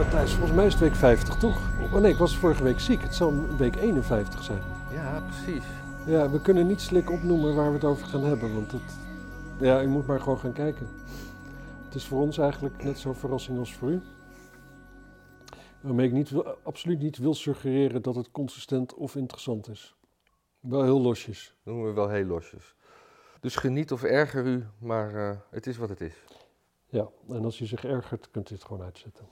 Matthijs, volgens mij is het week 50, toch? Oh nee, ik was vorige week ziek. Het zal week 51 zijn. Ja, precies. Ja, we kunnen niet slik opnoemen waar we het over gaan hebben, want het... Ja, u moet maar gewoon gaan kijken. Het is voor ons eigenlijk net zo'n verrassing als voor u. Waarmee ik niet absoluut niet wil suggereren dat het consistent of interessant is. Wel heel losjes. Dat noemen we wel heel losjes. Dus geniet of erger u, maar eh, het is wat het is. Ja, en als u zich ergert, kunt u het gewoon uitzetten.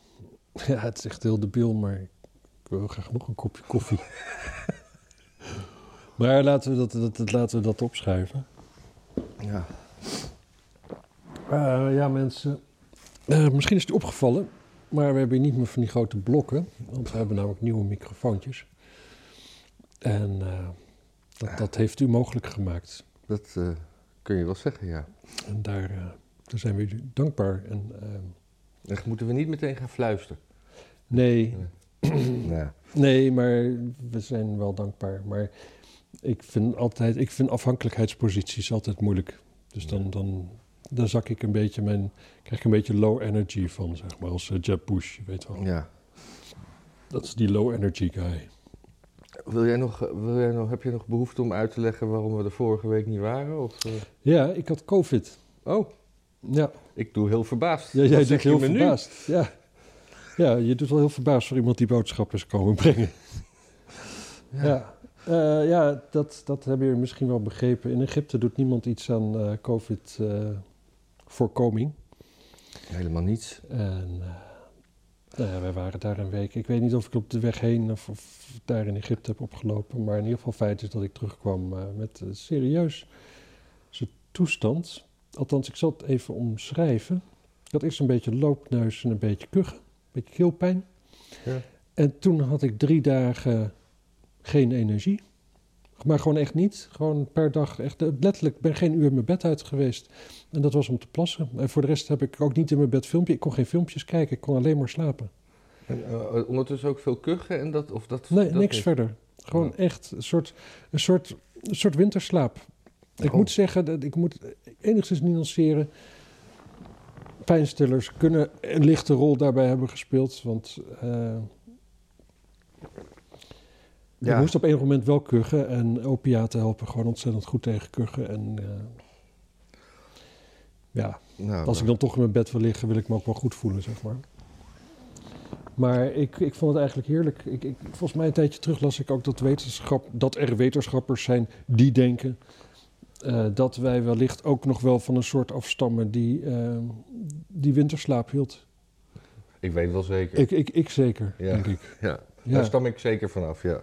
Ja, het is echt heel debiel, maar ik wil graag nog een kopje koffie. maar laten we dat, dat, dat- laten we dat opschuiven. Ja. Eh, ja, mensen. eh, misschien is het u opgevallen, maar we hebben hier niet meer van die grote blokken. Want we hebben namelijk nieuwe microfoontjes. En eh, dat, dat heeft u mogelijk gemaakt. Dat kun je wel zeggen, ja. En daar, daar zijn we u dankbaar. En, eh, Echt, moeten we niet meteen gaan fluisteren. nee, Ja. nee, maar we zijn wel dankbaar. Maar ik vind altijd, ik vind afhankelijkheidsposities altijd moeilijk. Dus dan, dan, dan zak ik een beetje mijn, krijg ik een beetje low energy van, zeg maar, als eh, Jeb Bush, je weet wel. ja. Dat is die low energy guy. Wil jij nog, wil jij nog, heb je nog behoefte om uit te leggen waarom we de vorige week niet waren? Of, eh? Ja, ik had COVID. Oh, Ja, ik doe heel verbaasd. ja jij doet heel nu? verbaasd. Ja. ja, je doet wel heel verbaasd voor iemand die boodschappen is komen brengen. Ja, Eh, ja dat, dat hebben jullie misschien wel begrepen. In Egypte doet niemand iets aan eh, COVID-voorkoming. Helemaal niets. en eh, nou ja, wij waren daar een week. Ik weet niet of ik op de weg heen of, of daar in Egypte heb opgelopen. Maar in ieder geval feit is dat ik terugkwam eh, met een serieus zijn toestand. Althans, ik zal het even omschrijven. Ik had eerst een beetje loopneus en een beetje kuchen. Een beetje keelpijn. Ja. En toen had ik drie dagen geen energie. Maar gewoon echt niet. Gewoon per dag. Echt, eh, letterlijk, ik ben geen uur mijn bed uit geweest. En dat was om te plassen. En voor de rest heb ik ook niet in mijn bed filmpje. Ik kon geen filmpjes kijken. Ik kon alleen maar slapen. En, eh, ondertussen ook veel kuchen en dat? Of dat Nee, dat niks verder. Gewoon echt een soort, een soort, een soort winterslaap. Ik moet zeggen, dat ik moet enigszins nuanceren. Pijnstillers kunnen een lichte rol daarbij hebben gespeeld. Want ik Ja. moest op enig moment wel kuchen. En opiaten helpen gewoon ontzettend goed tegen kuchen. En eh, ja, Nou, als ik dan toch in mijn bed wil liggen, wil ik me ook wel goed voelen, zeg maar. Maar ik, ik vond het eigenlijk heerlijk. Ik, ik, volgens mij een tijdje terug las ik ook dat, wetenschap, dat er wetenschappers zijn die denken eh, dat wij wellicht ook nog wel van een soort afstammen die, eh, die winterslaap hield. Ik weet wel zeker. Ik, ik, ik zeker, Ja. denk ik. ja. Ja. Daar stam ik zeker vanaf, ja.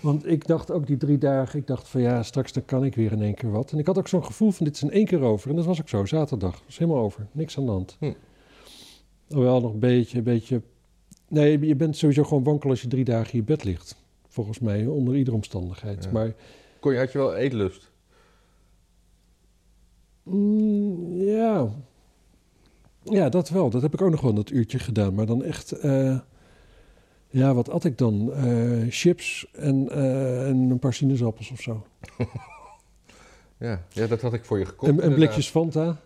Want ik dacht ook die drie dagen, ik dacht van ja, straks dan kan ik weer in één keer wat. En ik had ook zo'n gevoel van dit is in één keer over. En dat was ook zo, zaterdag. Dat was helemaal over. Niks aan de hand. Hm. Wel nog een beetje, een beetje... Nee, je bent sowieso gewoon wankel als je drie dagen in je bed ligt. Volgens mij, onder iedere omstandigheid. Ja. Maar Kon je, had je wel eetlust? Mm, ja... Ja, dat wel. Dat heb ik ook nog wel dat uurtje gedaan. Maar dan echt... eh, ja, wat at ik dan? Eh, chips en, eh, en een paar sinaasappels of zo. Ja. ja, dat had ik voor je gekocht. En, blikjes Fanta.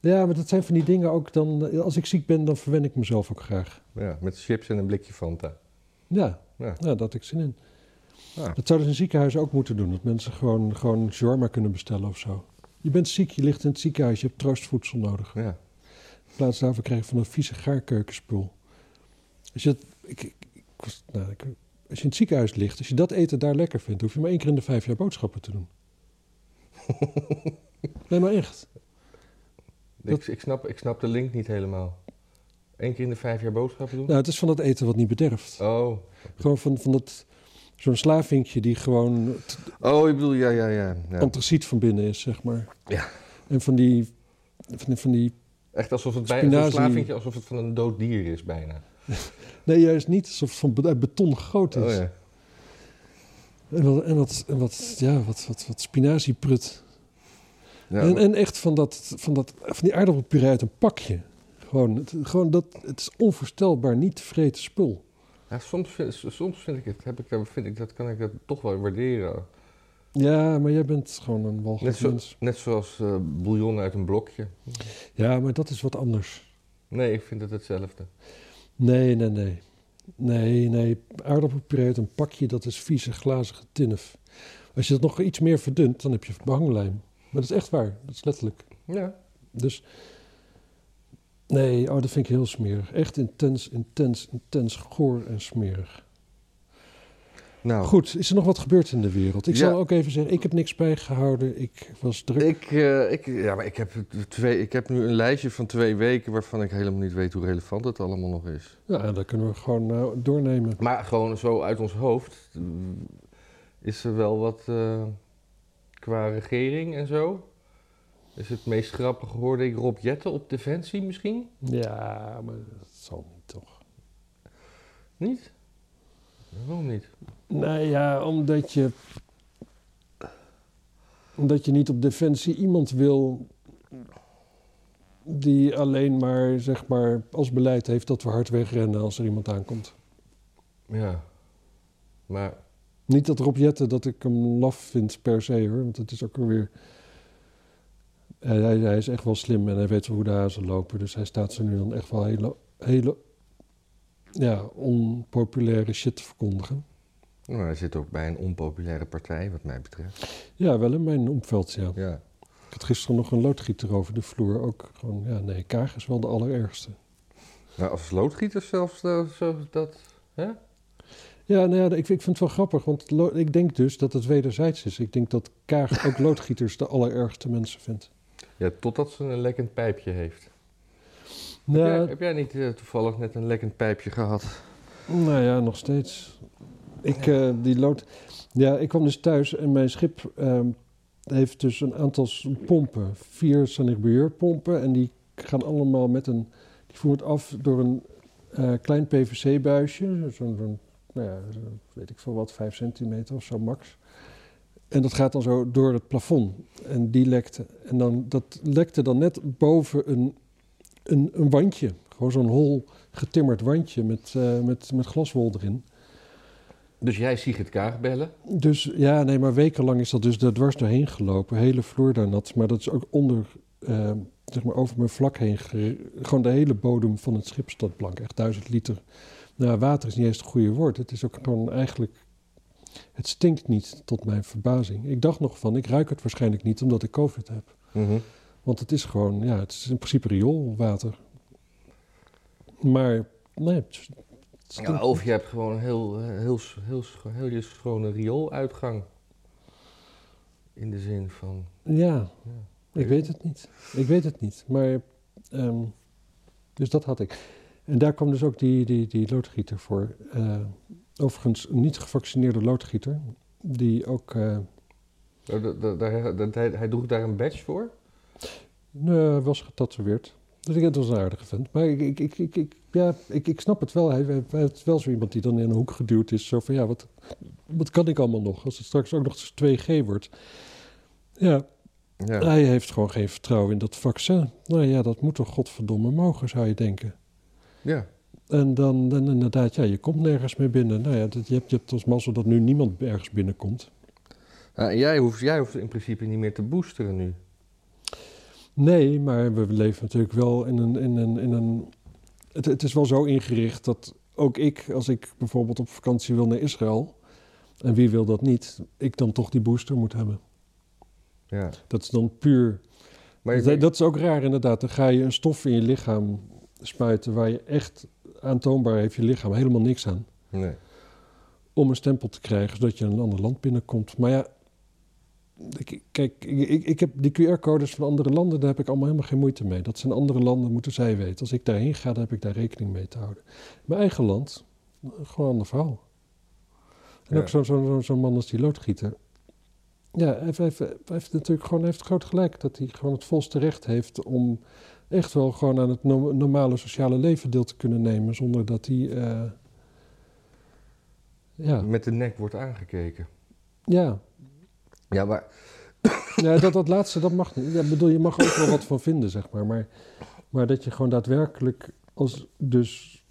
Ja, maar dat zijn van die dingen ook dan... Als ik ziek ben, dan verwen ik mezelf ook graag. Ja, met chips en een blikje Fanta. Ja, Ja. ja daar had ik zin in. Ja. Dat zouden ze in ziekenhuizen ook moeten doen. Dat mensen gewoon, gewoon shawarma kunnen bestellen of zo. Je bent ziek, je ligt in het ziekenhuis, je hebt troostvoedsel nodig. Ja. In plaats daarvan krijg je van dat vieze gaarkeukenspul. Als je, ik, ik, nou, ik- als je in het ziekenhuis ligt, als je dat eten daar lekker vindt... hoef je maar één keer in de vijf jaar boodschappen te doen. nee, maar echt. Ik, ik, snap, ik snap de link niet helemaal. Eén keer in de vijf jaar boodschappen doen? Nou, het is van dat eten wat niet bederft. Oh. Gewoon van, van dat... Zo'n slavinkje die gewoon Oh, ik bedoel, ja, ja, ja. ja. antraciet van binnen is, zeg maar. Ja. En van die... Van die, van die Echt alsof het bij Spinazie. een slavingje, alsof het van een dood dier is bijna. nee, juist niet. Alsof het van beton gegoten is. Oh ja. En wat, en wat, en wat, ja, wat, wat, wat spinazieprut. ja en, en echt van, dat, van, dat, van die aardappelpuree uit een pakje. Gewoon, het, gewoon dat, het is onvoorstelbaar niet te vreten spul. Ja, soms, vind, soms vind ik het, heb ik, vind ik, dat kan ik dat toch wel waarderen. Ja, maar jij bent gewoon een walgelijk Net, zo, mens. net zoals eh, bouillon uit een blokje. Ja, maar dat is wat anders. Nee, ik vind het hetzelfde. Nee, nee, nee. Nee, nee. Aardappelpuree uit een pakje, dat is vieze glazige tinnef. Als je dat nog iets meer verdunt, dan heb je behanglijm. Maar dat is echt waar. Dat is letterlijk. Ja. Dus nee, oh, dat vind ik heel smerig. Echt intens, intens, intens goor en smerig. Nou, Goed, is er nog wat gebeurd in de wereld? Ik Ja. zal ook even zeggen, ik heb niks bijgehouden. Ik was druk. Ik, eh, ik, ja, maar ik, heb twee, ik heb nu een lijstje van twee weken waarvan ik helemaal niet weet hoe relevant het allemaal nog is. Ja, dat kunnen we gewoon eh, doornemen. Maar gewoon zo uit ons hoofd mm, is er wel wat eh, qua regering en zo. Is het meest grappige hoorde ik Rob Jetten op Defensie misschien? Ja, maar dat zal niet toch. Niet? Waarom niet? Nou ja, omdat je. Omdat je niet op defensie iemand wil. die alleen maar, zeg maar, als beleid heeft dat we hard wegrennen als er iemand aankomt. Ja. Maar Niet dat Rob Jetten dat ik hem laf vind per se hoor, want het is ook weer. Hij, hij, hij is echt wel slim en hij weet wel hoe de hazen lopen. Dus hij staat ze nu dan echt wel hele, hele ja, onpopulaire shit te verkondigen. nou, hij zit ook bij een onpopulaire partij, wat mij betreft. Ja, wel in mijn omveld, ja. Ja. Ik had gisteren nog een loodgieter over de vloer. Ook gewoon, ja, nee, Kaag is wel de allerergste. Nou, als loodgieter zelfs eh, zo dat. Hè? Ja, nou ja, ik, ik vind het wel grappig, want ik denk dus dat het wederzijds is. Ik denk dat Kaag ook loodgieters de allerergste mensen vindt. Ja, totdat ze een lekkend pijpje heeft. Heb, Nou, jij, heb jij niet eh, toevallig net een lekkend pijpje gehad? nou ja, nog steeds. Ik, eh, die lood... Ja, ik kwam dus thuis en mijn schip ehm, heeft dus een aantal pompen. Vier Sanigbuur-pompen en die gaan allemaal met een... Die voert af door een eh, klein PVC-buisje. Zo'n, nou ja, weet ik veel wat, vijf centimeter of zo max. En dat gaat dan zo door het plafond. En die lekte. En dan, dat lekte dan net boven een, een, een wandje. Gewoon zo'n hol getimmerd wandje met, eh, met, met glaswol erin. Dus jij Sigrid Kaag bellen? Dus ja, nee, maar wekenlang is dat dus er dwars doorheen gelopen. Hele vloer daar nat. Maar dat is ook onder, eh, zeg maar over mijn vlak heen. ge- gewoon de hele bodem van het schip staat blank. Echt duizend liter. Nou, water is niet eens het goede woord. Het is ook gewoon eigenlijk... Het stinkt niet, tot mijn verbazing. Ik dacht nog van, ik ruik het waarschijnlijk niet omdat ik covid heb. Want het is gewoon, ja, het is in principe rioolwater. Maar, nee, het Ja, of je hebt gewoon een heel, eh, heel, heel, heel, schone riooluitgang. In de zin van. Ja, Ja. ik weet het niet. Ik weet het niet. Maar, ehm, dus dat had ik. En daar kwam dus ook die, die, die loodgieter voor. Eh, overigens een niet gevaccineerde loodgieter. Die ook, eh, Oh, dat- dat- dat- hij, hij droeg daar een badge voor? nee, was getatoeëerd. Dus ik het was een aardige vent. Maar ik, ik, ik, ik, ik- ja, ik, ik snap het wel. Hij, hij, wel zo iemand die dan in een hoek geduwd is. Zo van, ja, wat, wat kan ik allemaal nog? Als het straks ook nog eens 2G wordt. Ja, Ja. Hij heeft gewoon geen vertrouwen in dat vaccin. Nou ja, dat moet toch godverdomme mogen, zou je denken. ja. En dan, dan inderdaad, ja, je komt nergens meer binnen. Nou ja, dat, je, hebt, je hebt als mazzel dat nu niemand ergens binnenkomt. En jij, hoeft, jij hoeft in principe niet meer te boosteren nu. Nee, maar we leven natuurlijk wel in een... In een, in een het, het is wel zo ingericht dat ook ik, als ik bijvoorbeeld op vakantie wil naar Israël... en wie wil dat niet, ik dan toch die booster moet hebben. Ja. Dat is dan puur Maar dat, dat is ook raar inderdaad. Dan ga je een stof in je lichaam spuiten waar je echt aantoonbaar heeft je lichaam helemaal niks aan. nee. Om een stempel te krijgen zodat je in een ander land binnenkomt. Maar ja, ik- kijk, ik, ik, heb die QR-codes van andere landen, daar heb ik allemaal helemaal geen moeite mee. Dat zijn andere landen, moeten zij weten. Als ik daarheen ga, dan heb ik daar rekening mee te houden. Mijn eigen land, gewoon een ander verhaal. En Ja. ook zo'n zo, zo, zo'n man als die loodgieter. Ja, hij heeft, hij heeft, hij heeft natuurlijk gewoon hij heeft groot gelijk dat hij gewoon het volste recht heeft om echt wel gewoon aan het no- normale sociale leven deel te kunnen nemen zonder dat hij. eh, ja, Met de nek wordt aangekeken. ja. Ja, maar ja dat, dat laatste, dat mag niet. Ja, ik bedoel, je mag ook wel wat van vinden, zeg maar. Maar, maar dat je gewoon daadwerkelijk als dus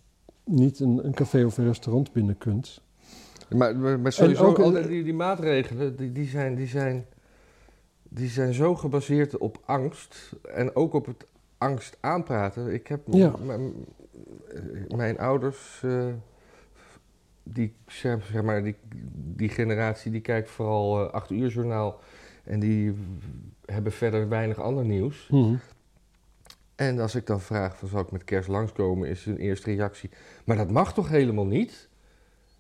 niet een, een café of een restaurant binnen kunt. Maar, maar, sowieso, ook, al die, die maatregelen, die, die, zijn, die, zijn, die zijn zo gebaseerd op angst. En ook op het angst aanpraten. Ik heb... Ja. mijn ouders, eh, die, zeg maar, die, die generatie, die kijkt vooral eh 8 uur journaal. En die hebben verder weinig ander nieuws. Mhm. En als ik dan vraag, van, zal ik met kerst langskomen, is hun eerste reactie... Maar dat mag toch helemaal niet?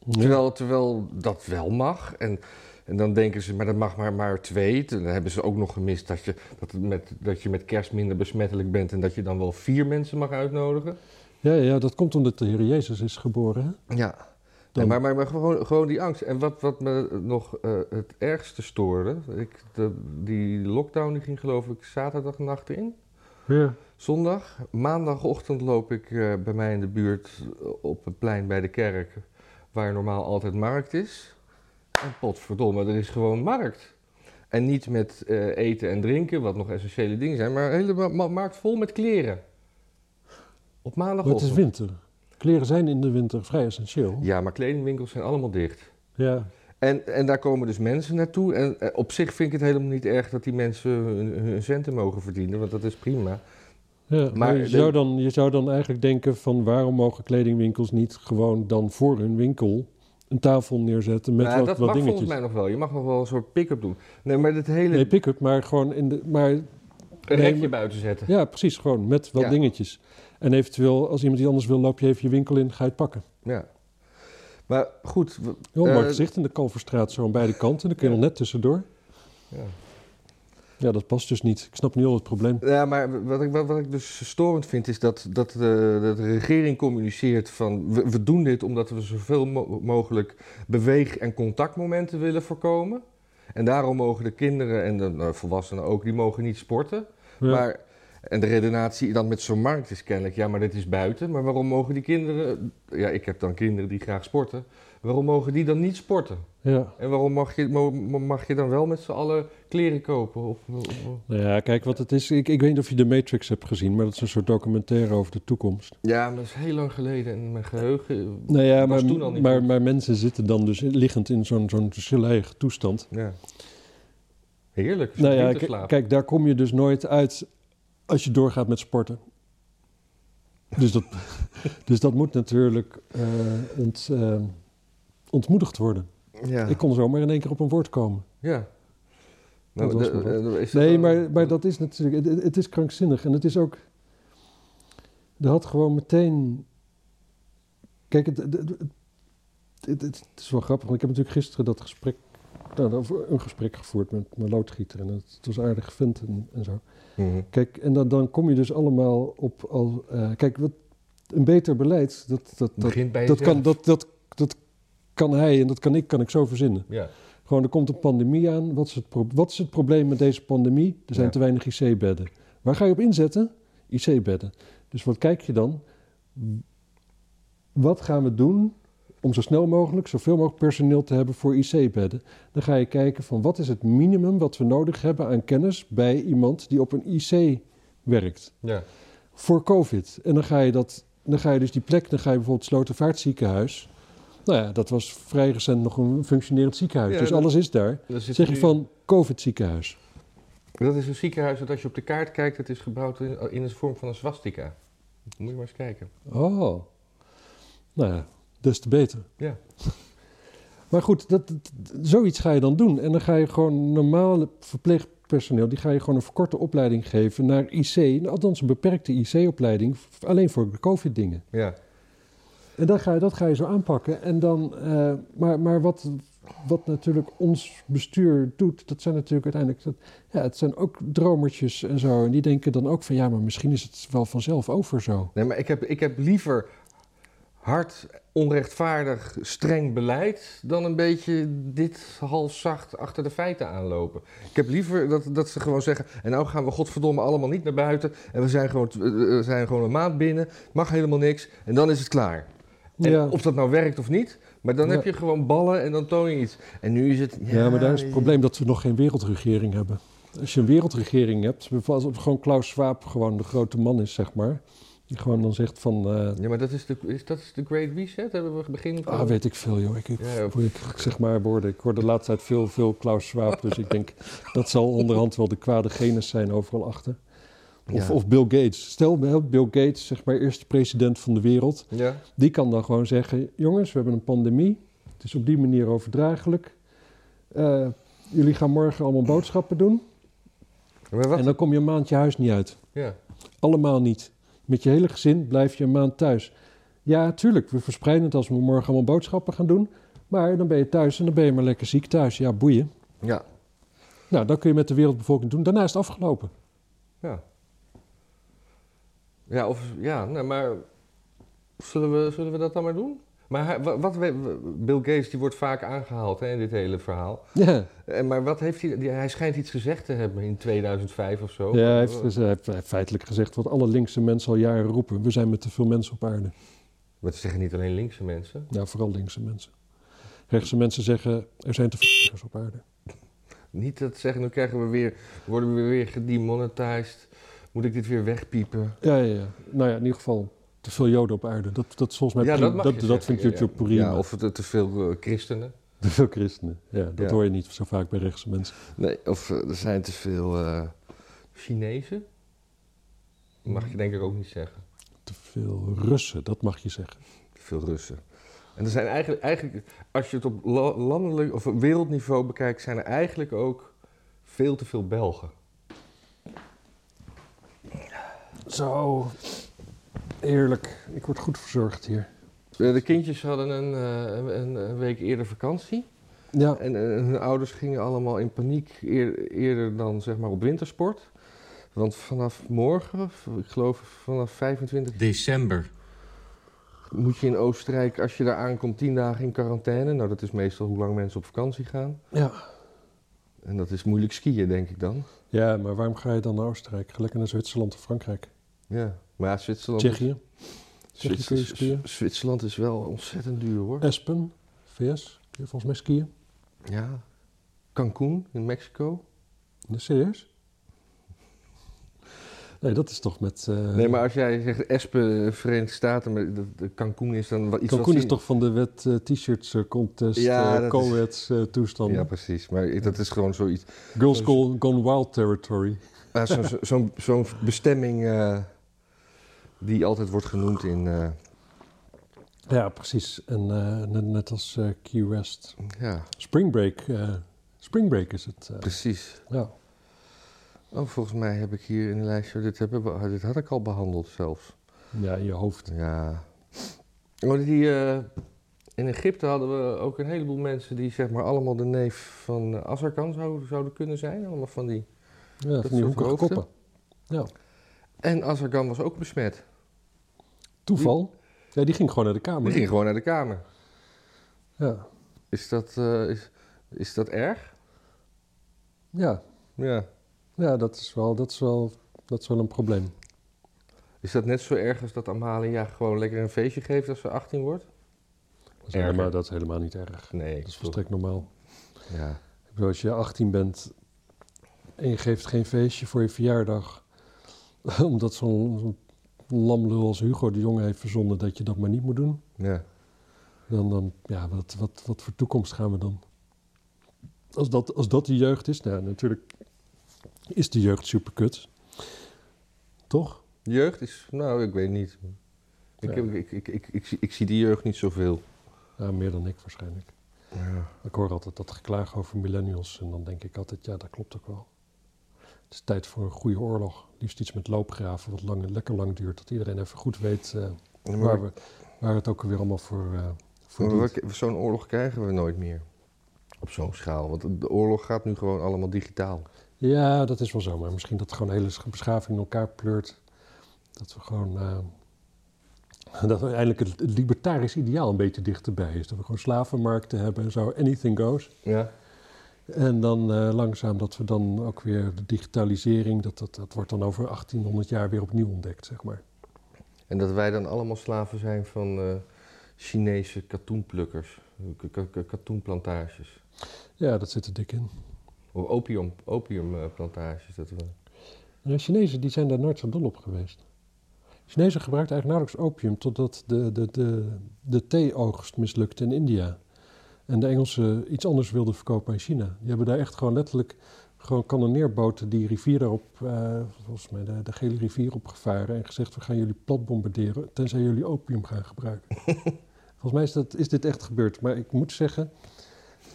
Terwijl, terwijl dat wel mag. En, en dan denken ze, maar dat mag maar, maar twee. Dan hebben ze ook nog gemist dat je, dat, het met, dat je met kerst minder besmettelijk bent... en dat je dan wel vier mensen mag uitnodigen. Ja, ja, dat komt omdat de Heer Jezus is geboren. Hè? Ja. Dan- maar maar, maar gewoon, gewoon die angst. En wat, wat me nog eh, het ergste stoorde... Ik, de, die lockdown die ging geloof ik zaterdagnacht in. Ja. Zondag, maandagochtend loop ik eh, bij mij in de buurt eh, op het plein bij de kerk, waar normaal altijd markt is. En potverdomme, er is gewoon markt. En niet met eh, eten en drinken, wat nog essentiële dingen zijn, maar een hele markt vol met kleren. Op Maar het is winter. Kleren zijn in de winter vrij essentieel. Ja, maar kledingwinkels zijn allemaal dicht. Ja. En, en daar komen dus mensen naartoe. En eh, op zich vind ik het helemaal niet erg dat die mensen hun, hun centen mogen verdienen, want dat is prima. Ja, maar, Maar je, zou dan, je zou dan eigenlijk denken van waarom mogen kledingwinkels niet gewoon dan voor hun winkel een tafel neerzetten met Nou, wat, dat wat mag dingetjes. volgens mij nog wel. Je mag nog wel een soort pick-up doen. Nee, maar dit hele Nee, pick-up, maar gewoon in de. Maar een nee, maar- buiten zetten. ja, precies, gewoon met wat Ja. dingetjes. En eventueel, als iemand die anders wil, loop je even je winkel in, ga je het pakken. Ja. Maar goed, Heel mooi Eh, gezicht in de Kalverstraat, zo aan beide kanten. Dan kun je nog net tussendoor. ja. Ja, dat past dus niet. Ik snap niet al het probleem. ja, maar wat ik, wat, wat ik dus storend vind is dat, dat, de, dat de regering communiceert van we, we doen dit omdat we zoveel mo- mogelijk beweeg- en contactmomenten willen voorkomen. En daarom mogen de kinderen en de nou, volwassenen ook, die mogen niet sporten. Ja. Maar, en de redenatie dan met zo'n markt is kennelijk, ja, maar dit is buiten. Maar waarom mogen die kinderen, ja, ik heb dan kinderen die graag sporten. Waarom mogen die dan niet sporten? Ja. En waarom mag je, mag je dan wel met z'n allen kleren kopen? Of, Nou ja, kijk wat het is. Ik, ik weet niet of je de Matrix hebt gezien, maar dat is een soort documentaire over de toekomst. Ja, maar dat is heel lang geleden en mijn geheugen... Nou ja, was maar, toen al niet maar, mensen zitten dan dus liggend in zo'n zo'n toestand. Ja. Heerlijk, Nou ja, kijk, daar kom je dus nooit uit als je doorgaat met sporten. Dus dat, dus dat moet natuurlijk eh, ont, eh, ontmoedigd worden. Ja. Ik kon zomaar in één keer op een woord komen. ja. Dat Nou, was maar is Nee, maar, maar dat is natuurlijk, het, het is krankzinnig. En het is ook, er had gewoon meteen, kijk, het, het, het, het- het is wel grappig, want ik heb natuurlijk gisteren dat gesprek, nou, een gesprek gevoerd met mijn loodgieter. En het, het was aardig vent en, en zo. Mhm. Kijk, en dan, dan kom je dus allemaal op al. eh, kijk, wat, een beter beleid, dat, dat, dat, dat, kan, dat, dat kan hij en dat kan ik, kan ik zo verzinnen. Ja. Gewoon, er komt een pandemie aan. Wat is het, pro- wat is het probleem met deze pandemie? Er zijn Ja. te weinig IC-bedden. Waar ga je op inzetten? IC-bedden. Dus wat kijk je dan? Wat gaan we doen om zo snel mogelijk, zoveel mogelijk personeel te hebben voor IC-bedden? Dan ga je kijken van wat is het minimum wat we nodig hebben aan kennis bij iemand die op een IC werkt ja. voor COVID. En dan ga je, dat, dan ga je dus die plek, dan ga je bijvoorbeeld Slotervaartziekenhuis. Nou ja, dat was vrij recent nog een functionerend ziekenhuis. Ja, dus dat- alles is daar. Zeg je van COVID-ziekenhuis. Dat is een ziekenhuis dat als je op de kaart kijkt, het is gebouwd in, in de vorm van een swastika. Moet je maar eens kijken. Oh. Nou ja, des te beter. Ja. Maar goed, dat, dat- zoiets ga je dan doen. En dan ga je gewoon normale verpleegpersoneel... die ga je gewoon een verkorte opleiding geven naar IC. Althans een beperkte IC-opleiding. Alleen voor de COVID-dingen. Ja. En dat ga je, dat ga je zo aanpakken. En dan, eh, maar maar wat, wat natuurlijk ons bestuur doet, dat zijn natuurlijk uiteindelijk, dat, ja, het zijn ook dromertjes en zo. En die denken dan ook van, ja, maar misschien is het wel vanzelf over zo. Nee, maar ik heb, ik heb liever hard, onrechtvaardig, streng beleid dan een beetje dit halfzacht achter de feiten aanlopen. Ik heb liever dat, dat ze gewoon zeggen, en nou gaan we godverdomme allemaal niet naar buiten en we zijn gewoon, we zijn gewoon een maand binnen, mag helemaal niks en dan is het klaar. En Ja. of dat nou werkt of niet, maar dan Ja. heb je gewoon ballen en dan toon je iets. En nu is het... Ja, maar daar is het probleem dat we nog geen wereldregering hebben. Als je een wereldregering hebt, bijvoorbeeld als gewoon Klaus Schwab gewoon de grote man is, zeg maar. Die gewoon dan zegt van, eh, Ja, maar dat is, de, is dat is de Great Reset? Hebben we begin van... ah, weet ik veel joh. Ik, ik, Ja, ik, zeg maar woorden. Ik hoor de laatste tijd veel, veel Klaus Schwab. Dus ik denk, dat zal onderhand wel de kwade genes zijn overal achter. Of, Ja. of Bill Gates. Stel, Bill Gates, zeg maar, eerste president van de wereld. Ja. Die kan dan gewoon zeggen: jongens, we hebben een pandemie. Het is op die manier overdraaglijk. Eh, jullie gaan morgen allemaal boodschappen doen. En dan kom je een maand je huis niet uit. Ja. Allemaal niet. Met je hele gezin blijf je een maand thuis. Ja, tuurlijk, we verspreiden het als we morgen allemaal boodschappen gaan doen. Maar dan ben je thuis en dan ben je maar lekker ziek thuis. Ja, boeien. Ja. Nou, dat kun je met de wereldbevolking doen. Daarna is het afgelopen. Ja. Ja, of, ja, maar zullen we, zullen we dat dan maar doen? Maar hij, wa- wat, Bill Gates die wordt vaak aangehaald hè, in dit hele verhaal. Ja, En, maar wat heeft hij, hij schijnt iets gezegd te hebben in 2005 of zo. ja hij, heeft, dus hij heeft- feitelijk gezegd wat alle linkse mensen al jaren roepen. We zijn met te veel mensen op aarde. Maar ze zeggen niet alleen linkse mensen. Nou, vooral linkse mensen. Rechtse mensen zeggen, er zijn te veel mensen op aarde. Niet dat zeggen, nu krijgen we weer, worden we weer gedemonetized. Moet ik dit weer wegpiepen? Ja, ja, ja. Nou ja, in ieder geval te veel joden op aarde. Dat, dat is volgens mij ja, prima. dat dat, vindt Ja, YouTube ja. prima. Ja, of te, te veel eh, christenen. Te veel christenen. Ja, dat Ja. hoor je niet zo vaak bij rechtse mensen. Nee, of eh, er zijn te veel eh, Chinezen. Mag je denk ik ook niet zeggen. Te veel Russen, dat mag je zeggen. Te veel Russen. En er zijn eigenlijk, eigenlijk als je het op la- landelijk of op wereldniveau bekijkt, zijn er eigenlijk ook veel te veel Belgen. Zo, eerlijk. Ik word goed verzorgd hier. Eh, De kindjes hadden een, eh, een, een week eerder vakantie. Ja, En eh, hun ouders gingen allemaal in paniek eer- eerder dan zeg maar op wintersport. Want vanaf morgen, ik geloof vanaf 25 December. moet je in Oostenrijk, als je daar aankomt, 10 dagen in quarantaine. Nou, dat is meestal hoe lang mensen op vakantie gaan. ja. En dat is moeilijk skiën, denk ik dan. ja, maar waarom ga je dan naar Oostenrijk? Ga lekker naar Zwitserland of Frankrijk? Ja, maar ja, Zwitserland... Tsjechië? Tsjechië kun je Zwitser- skiën? Zwitserland is wel ontzettend duur, hoor. Espen, VS? Kun je volgens mij skiën? Ja. Cancún in Mexico. Serieus? Nee, dat is toch met... eh Nee, maar als jij zegt Espen, Verenigde Staten, Cancún is dan wat iets Cancun is toch van de wet eh, t-shirts eh, contest, Ja, eh, co-eds eh, toestanden. Ja, precies. Maar dat is gewoon zoiets. Girls Gone, Gone Wild Territory. Ja, Zo'n zo, bestemming eh, die altijd wordt genoemd in... eh, Ja, precies. En eh, net, net als eh, Key West. ja, Spring Break. eh, Spring Break is het. eh, precies. ja. Oh, volgens mij heb ik hier in een lijstje... Dit, hebben we, dit had ik al behandeld zelfs. ja, in je hoofd. Ja. Oh, die, eh, in Egypte hadden we ook een heleboel mensen... die zeg maar allemaal de neef van Azarkan zouden, zouden kunnen zijn. Allemaal van die... Ja, van die hoekige hoofden. koppen. Ja. En Azarkan was ook besmet. Toeval. Ja, die ging gewoon naar de kamer. Die ging gewoon naar de kamer. Ja. Is dat, eh, is, is dat erg? Ja. Ja. Ja, dat is wel, dat is wel, dat is wel een probleem. Is dat net zo erg als dat Amalia gewoon lekker een feestje geeft als ze 18 wordt? Dat is, helemaal, dat is helemaal niet erg. Nee. Dat is volstrekt normaal. Ja. Ik bedoel, als je 18 bent en je geeft geen feestje voor je verjaardag, omdat zo'n zo'n lamlul als Hugo de Jonge heeft verzonnen dat je dat maar niet moet doen, ja. dan, dan ja, wat, wat, wat voor toekomst gaan we dan? Als dat, als dat de jeugd is, nou natuurlijk is de jeugd super kut. Toch? Jeugd is, nou, ik weet niet. Ik, Ja. ik, ik, ik, zie- ik zie die jeugd niet zoveel. Ja, meer dan ik waarschijnlijk. Ja. Ik hoor altijd dat geklaag over millennials en dan denk ik altijd, ja, dat klopt ook wel. Het is tijd voor een goede oorlog. Liefst iets met loopgraven, wat lang, lekker lang duurt. Dat iedereen even goed weet eh, waar, we, waar het ook weer allemaal voor, eh voor Zo'n oorlog krijgen we nooit meer. Op zo'n schaal. Want de oorlog gaat nu gewoon allemaal digitaal. Ja, dat is wel zo. Maar misschien dat gewoon de hele beschaving in elkaar pleurt. Dat we gewoon... eh, dat we eindelijk het, het libertarisch ideaal een beetje dichterbij is. Dat we gewoon slavenmarkten hebben en zo. Anything goes. Ja. En dan eh, langzaam dat we dan ook weer de digitalisering... Dat, dat, dat wordt dan over 1800 jaar weer opnieuw ontdekt, zeg maar. En dat wij dan allemaal slaven zijn van eh, Chinese katoenplukkers. Katoenplantages. Ja, dat zit er dik in. Opium, opiumplantages. Dat we... De Chinezen die zijn daar nooit zo dol op geweest. Chinezen gebruikten eigenlijk nauwelijks opium totdat de, de, de, de thee-oogst mislukte in India. En de Engelsen iets anders wilden verkopen aan China. Die hebben daar echt gewoon letterlijk gewoon kanonneerboten die rivier daarop, eh, volgens mij de, de gele rivier opgevaren en gezegd we gaan jullie plat bombarderen tenzij jullie opium gaan gebruiken. volgens mij is, dat, is dit echt gebeurd, maar ik moet zeggen,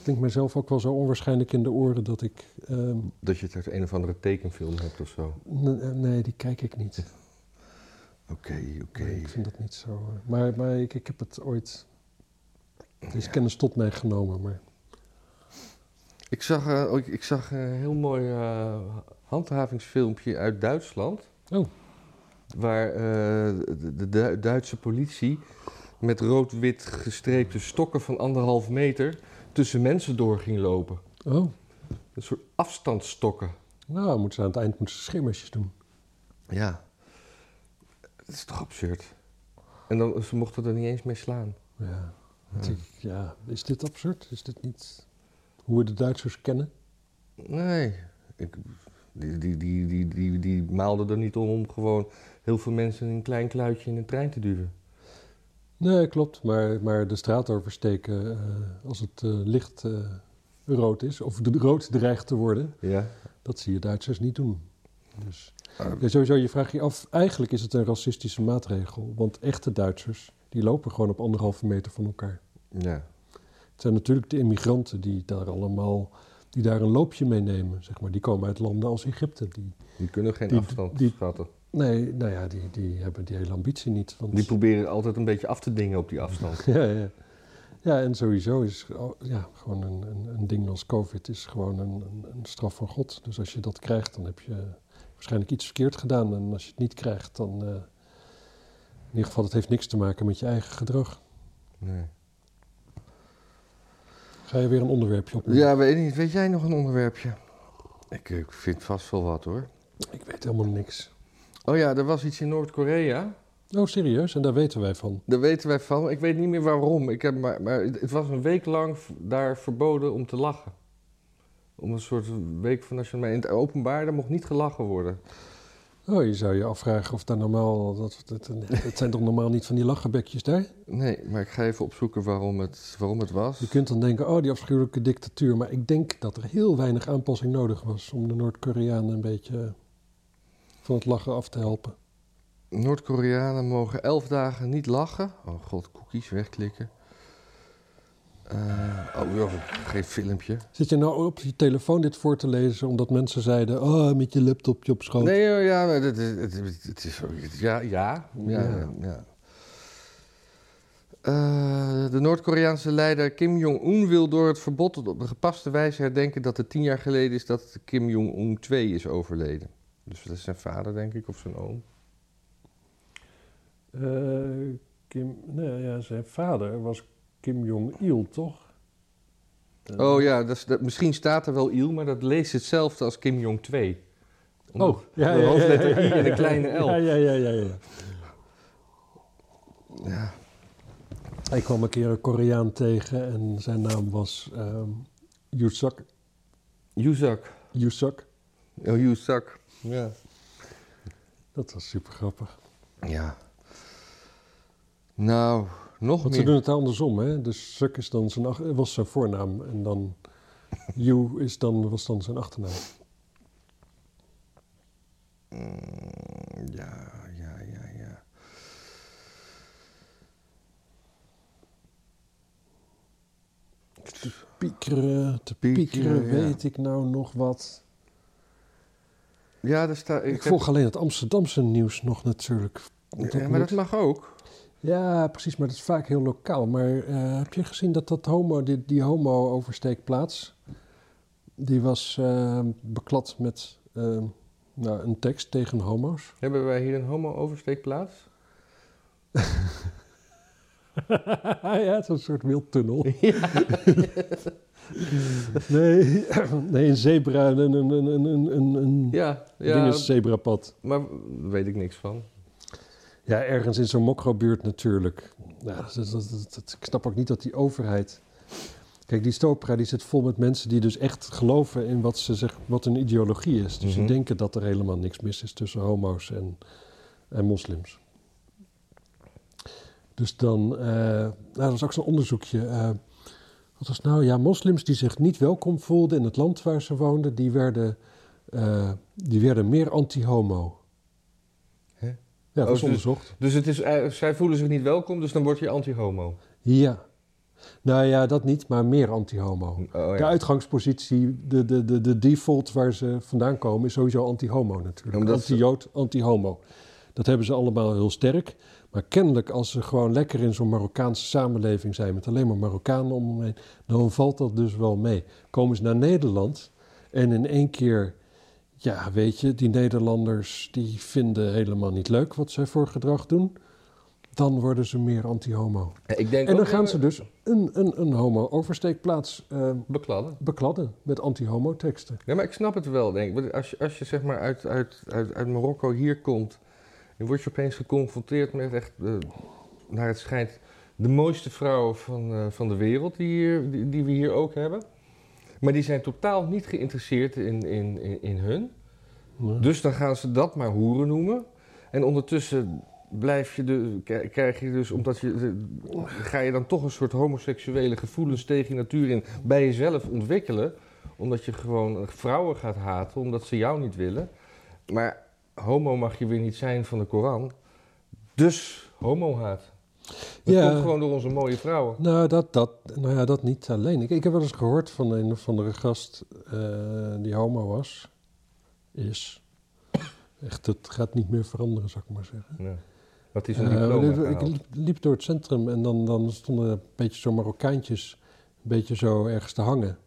klinkt mijzelf ook wel zo onwaarschijnlijk in de oren dat ik, ehm, Dat je het uit een of andere tekenfilm hebt of zo. eh, nee die kijk ik niet. Oké, oké. Nee, ik vind dat niet zo. eh, Maar, maar ik, ik heb het ooit, er is kennis tot mij genomen, maar Ik zag, eh, ik zag een heel mooi handhavingsfilmpje uit Duitsland. Oh. Waar de, de Du- Duitse politie met rood-wit gestreepte stokken van anderhalf meter tussen mensen door ging lopen. oh, Een soort afstandsstokken. nou moeten ze aan het eind moeten ze schimmersjes doen. Ja. Het is toch absurd? En dan, ze mochten er niet eens mee slaan. Ja. Ja. Ja, is dit absurd? Is dit niet hoe we de Duitsers kennen? Nee. Ik, die, die, die, die, die, die maalden er niet om om gewoon heel veel mensen in een klein kluitje in een trein te duwen. Nee, klopt. Maar, maar de straat oversteken eh, als het eh, licht eh, rood is, of de rood dreigt te worden, Ja. dat zie je Duitsers niet doen. Dus Ah, ja, sowieso, je vraagt je af, eigenlijk is het een racistische maatregel. Want echte Duitsers, die lopen gewoon op anderhalve meter van elkaar. ja. Het zijn natuurlijk de immigranten die daar allemaal, die daar een loopje mee nemen, zeg maar. Die komen uit landen als Egypte. Die, Die kunnen geen Die- afstand die- vatten. Nee, nou ja, die, die hebben die hele ambitie niet. Want, Die proberen altijd een beetje af te dingen op die afstand. ja, ja. ja, en sowieso is oh, ja, gewoon een, een, een ding als COVID is gewoon een, een, een straf van God. Dus als je dat krijgt, dan heb je waarschijnlijk iets verkeerd gedaan. En als je het niet krijgt, dan... eh, in ieder geval, het heeft niks te maken met je eigen gedrag. Nee. Ga je weer een onderwerpje op? Ja, weet niet. Weet jij nog een onderwerpje? Ik, ik vind vast wel wat hoor. Ik weet helemaal niks. Oh ja, er was iets in Noord-Korea. Oh, serieus? En daar weten wij van. Daar weten wij van. Ik weet niet meer waarom. Ik heb maar, maar het was een week lang daar verboden om te lachen. Om een soort week van nationaal... In het openbaar, daar mocht niet gelachen worden. Oh, je zou je afvragen of daar normaal... Dat, zijn toch normaal niet van die lachenbekjes daar? Nee, maar ik ga even opzoeken waarom het, waarom het was. Je kunt dan denken, oh, die afschuwelijke dictatuur. Maar ik denk dat er heel weinig aanpassing nodig was... om de Noord-Koreanen een beetje van het lachen af te helpen. Noord-Koreanen mogen elf dagen niet lachen. Oh god, cookies wegklikken. Eh, oh, joh, geen filmpje. Zit je nou op je telefoon dit voor te lezen... omdat mensen zeiden, oh, met je laptopje op schoot? Nee, ja, het, het, het, het is zo. Ja, ja, ja. Ja. ja. Eh, de Noord-Koreaanse leider Kim Jong-un wil door het verbod op de gepaste wijze herdenken dat het tien jaar geleden is dat Kim Jong-un 2 is overleden. Dus dat is zijn vader, denk ik, of zijn oom. Eh, Kim, nee, ja, zijn vader was Kim Jong-il, toch? Eh, Oh ja, dat is, dat, misschien staat er wel Il, maar dat leest hetzelfde als Kim Jong 2. Oh, ja, de ja, ja, hoofdletter ja, I ja, en de ja, kleine L. Ja, ja, ja, ja, ja. Ik kwam een keer een Koreaan tegen en zijn naam was ehm Yusak. Yusak. Oh, Yuzak. Ja. Dat was super grappig. Ja. Nou, nog Want ze meer. doen het andersom, hè? Dus Suk is dan zijn, ach- was zijn voornaam en dan Yu is dan, was dan zijn achternaam. Mm, Ja, ja, ja, ja. Te piekeren, te Piekeren, piekeren, ja. weet ik nou nog wat. Ja, daar staat. Ik, heb- volg alleen het Amsterdamse nieuws nog natuurlijk. Ja, maar moet- dat mag ook. Ja, precies, maar dat is vaak heel lokaal. Maar eh, heb je gezien dat dat homo, die, die homo-oversteekplaats, die was eh, beklad met eh, nou, een tekst tegen homo's? Hebben wij hier een homo-oversteekplaats? ja, het is een soort wildtunnel. nee, nee, een zebra, een, een, een, een, een, een, een Ja, ding ja is zebrapad. maar daar weet ik niks van. Ja, ergens in zo'n mokro-buurt natuurlijk. Ja, dat, dat, ik snap ook niet dat die overheid... Kijk, die Stopra die zit vol met mensen die dus echt geloven in wat, ze zeg, wat hun ideologie is. Dus Mhm. die denken dat er helemaal niks mis is tussen homo's en, en moslims. Dus dan... eh nou, dat was ook zo'n onderzoekje. eh, wat was nou? Ja, moslims die zich niet welkom voelden in het land waar ze woonden, die werden, eh, die werden meer anti-homo. Hè? Ja, dat Oh, is dus- onderzocht. Dus het is, eh, zij voelen zich niet welkom, dus dan word je anti-homo. Ja. Nou ja, dat niet, maar meer anti-homo. Oh, De uitgangspositie, de, de, de, de default waar ze vandaan komen, is sowieso anti-homo natuurlijk. Anti-Jood, anti-homo. Dat hebben ze allemaal heel sterk. Maar kennelijk, als ze gewoon lekker in zo'n Marokkaanse samenleving zijn, met alleen maar Marokkanen om hem heen, dan valt dat dus wel mee. Komen ze naar Nederland en in één keer, ja, weet je, die Nederlanders die vinden helemaal niet leuk wat zij voor gedrag doen, dan worden ze meer anti-homo. Ik denk En dan gaan eh, ze dus een, een, een homo-oversteekplaats eh, bekladden. bekladden met anti-homo teksten. Ja, maar ik snap het wel, denk ik. Als je, als je zeg maar uit, uit, uit, uit Marokko hier komt, dan word je opeens geconfronteerd met echt, eh, naar het schijnt, de mooiste vrouwen van, eh, van de wereld die, hier, die, die we hier ook hebben. Maar die zijn totaal niet geïnteresseerd in, in, in, in hun. Ja. Dus dan gaan ze dat maar hoeren noemen. En ondertussen blijf je de, krijg je dus, omdat je, de- ga je dan toch een soort homoseksuele gevoelens tegen je natuur in bij jezelf ontwikkelen. Omdat je gewoon vrouwen gaat haten, omdat ze jou niet willen. Maar homo mag je weer niet zijn van de Koran. Dus homohaat. Dat Ja. komt gewoon door onze mooie vrouwen. Nou, dat, dat, nou ja, dat niet alleen. Ik, ik heb wel eens gehoord van een of andere gast eh, die homo was. Is. Echt, het gaat niet meer veranderen, zou ik maar zeggen. Ja. Wat is een Eh, diploma ik liep, liep door het centrum en dan, dan stonden een beetje zo Marokkaantjes een beetje zo ergens te hangen.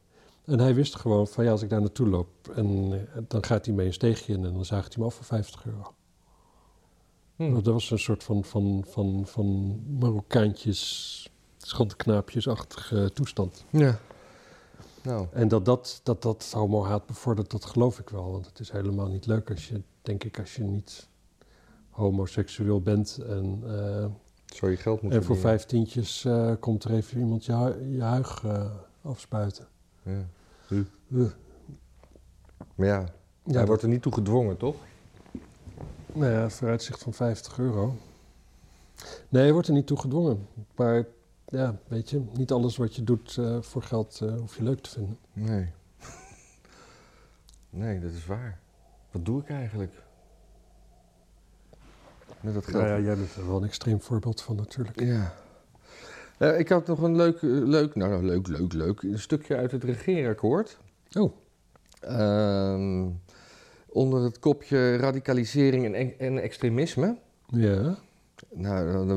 En hij wist gewoon van ja, als ik daar naartoe loop en eh, dan gaat hij mee een steegje in en dan zaagt hij me af voor 50 euro. Hm. Dat was een soort van, van, van, van Marokkaantjes, schandknaapjesachtige toestand. Ja. Nou, En dat dat, dat, dat homo-haat bevordert, dat geloof ik wel. Want het is helemaal niet leuk als je, denk ik, als je niet homoseksueel bent. En, eh, zou je geld moeten en voor verdienen. vijf tientjes eh, komt er even iemand je, hu- je huig eh, afspuiten. Ja. Uh. Maar ja, Ja, hij wordt er niet toe gedwongen, toch? Nou ja, vooruitzicht van 50 euro. Nee, je wordt er niet toe gedwongen. Maar ja, weet je, niet alles wat je doet eh, voor geld eh, hoef je leuk te vinden. Nee. Nee, dat is waar. Wat doe ik eigenlijk? Met dat geld. Nou ja, jij bent er wel een extreem voorbeeld van natuurlijk. Ja. Eh, ik had nog een leuk, eh, leuk, nou nou, leuk, leuk, leuk, een stukje uit het regeerakkoord. Oh, Ehm, onder het kopje radicalisering en, en extremisme. ja. Nou,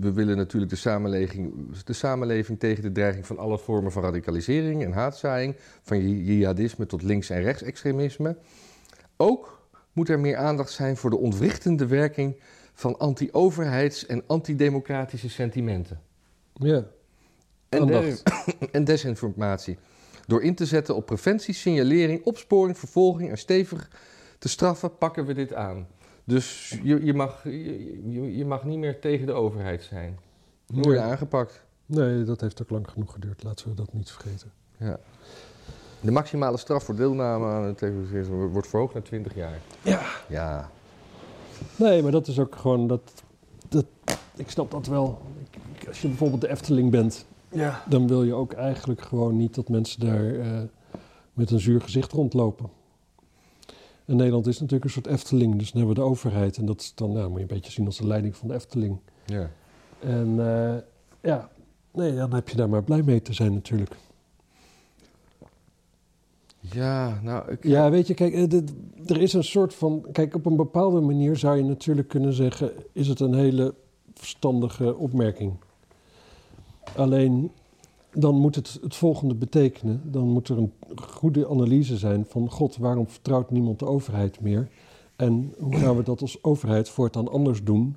we willen natuurlijk de samenleving, de samenleving tegen de dreiging van alle vormen van radicalisering en haatzaaiing, van ji- jihadisme tot links- en rechtsextremisme. Ook moet er meer aandacht zijn voor de ontwrichtende werking van anti-overheids- en antidemocratische sentimenten. Ja, En, des- en desinformatie. Door in te zetten op preventie, signalering, opsporing, vervolging en stevig te straffen, pakken we dit aan. Dus je, je, mag, je, mag niet meer tegen de overheid zijn. Word je aangepakt. Nee, dat heeft ook lang genoeg geduurd. Laten we dat niet vergeten. Ja. De maximale straf voor deelname aan het terrorisme wordt verhoogd naar 20 jaar. Ja. Ja. Nee, maar dat is ook gewoon dat. dat ik snap dat wel. Als je bijvoorbeeld de Efteling bent, Ja. dan wil je ook eigenlijk gewoon niet dat mensen daar eh, met een zuur gezicht rondlopen. En Nederland is natuurlijk een soort Efteling, dus dan hebben we de overheid. En dat is dan, nou, moet je een beetje zien als de leiding van de Efteling. Ja. En eh, ja, nee, dan heb je daar maar blij mee te zijn natuurlijk. Ja, nou, ik... Ja, weet je, kijk, eh, dit- er is een soort van. Kijk, op een bepaalde manier zou je natuurlijk kunnen zeggen: is het een hele verstandige opmerking. Alleen dan moet het het volgende betekenen: dan moet er een goede analyse zijn van: God, waarom vertrouwt niemand de overheid meer? En hoe gaan we dat als overheid voortaan anders doen?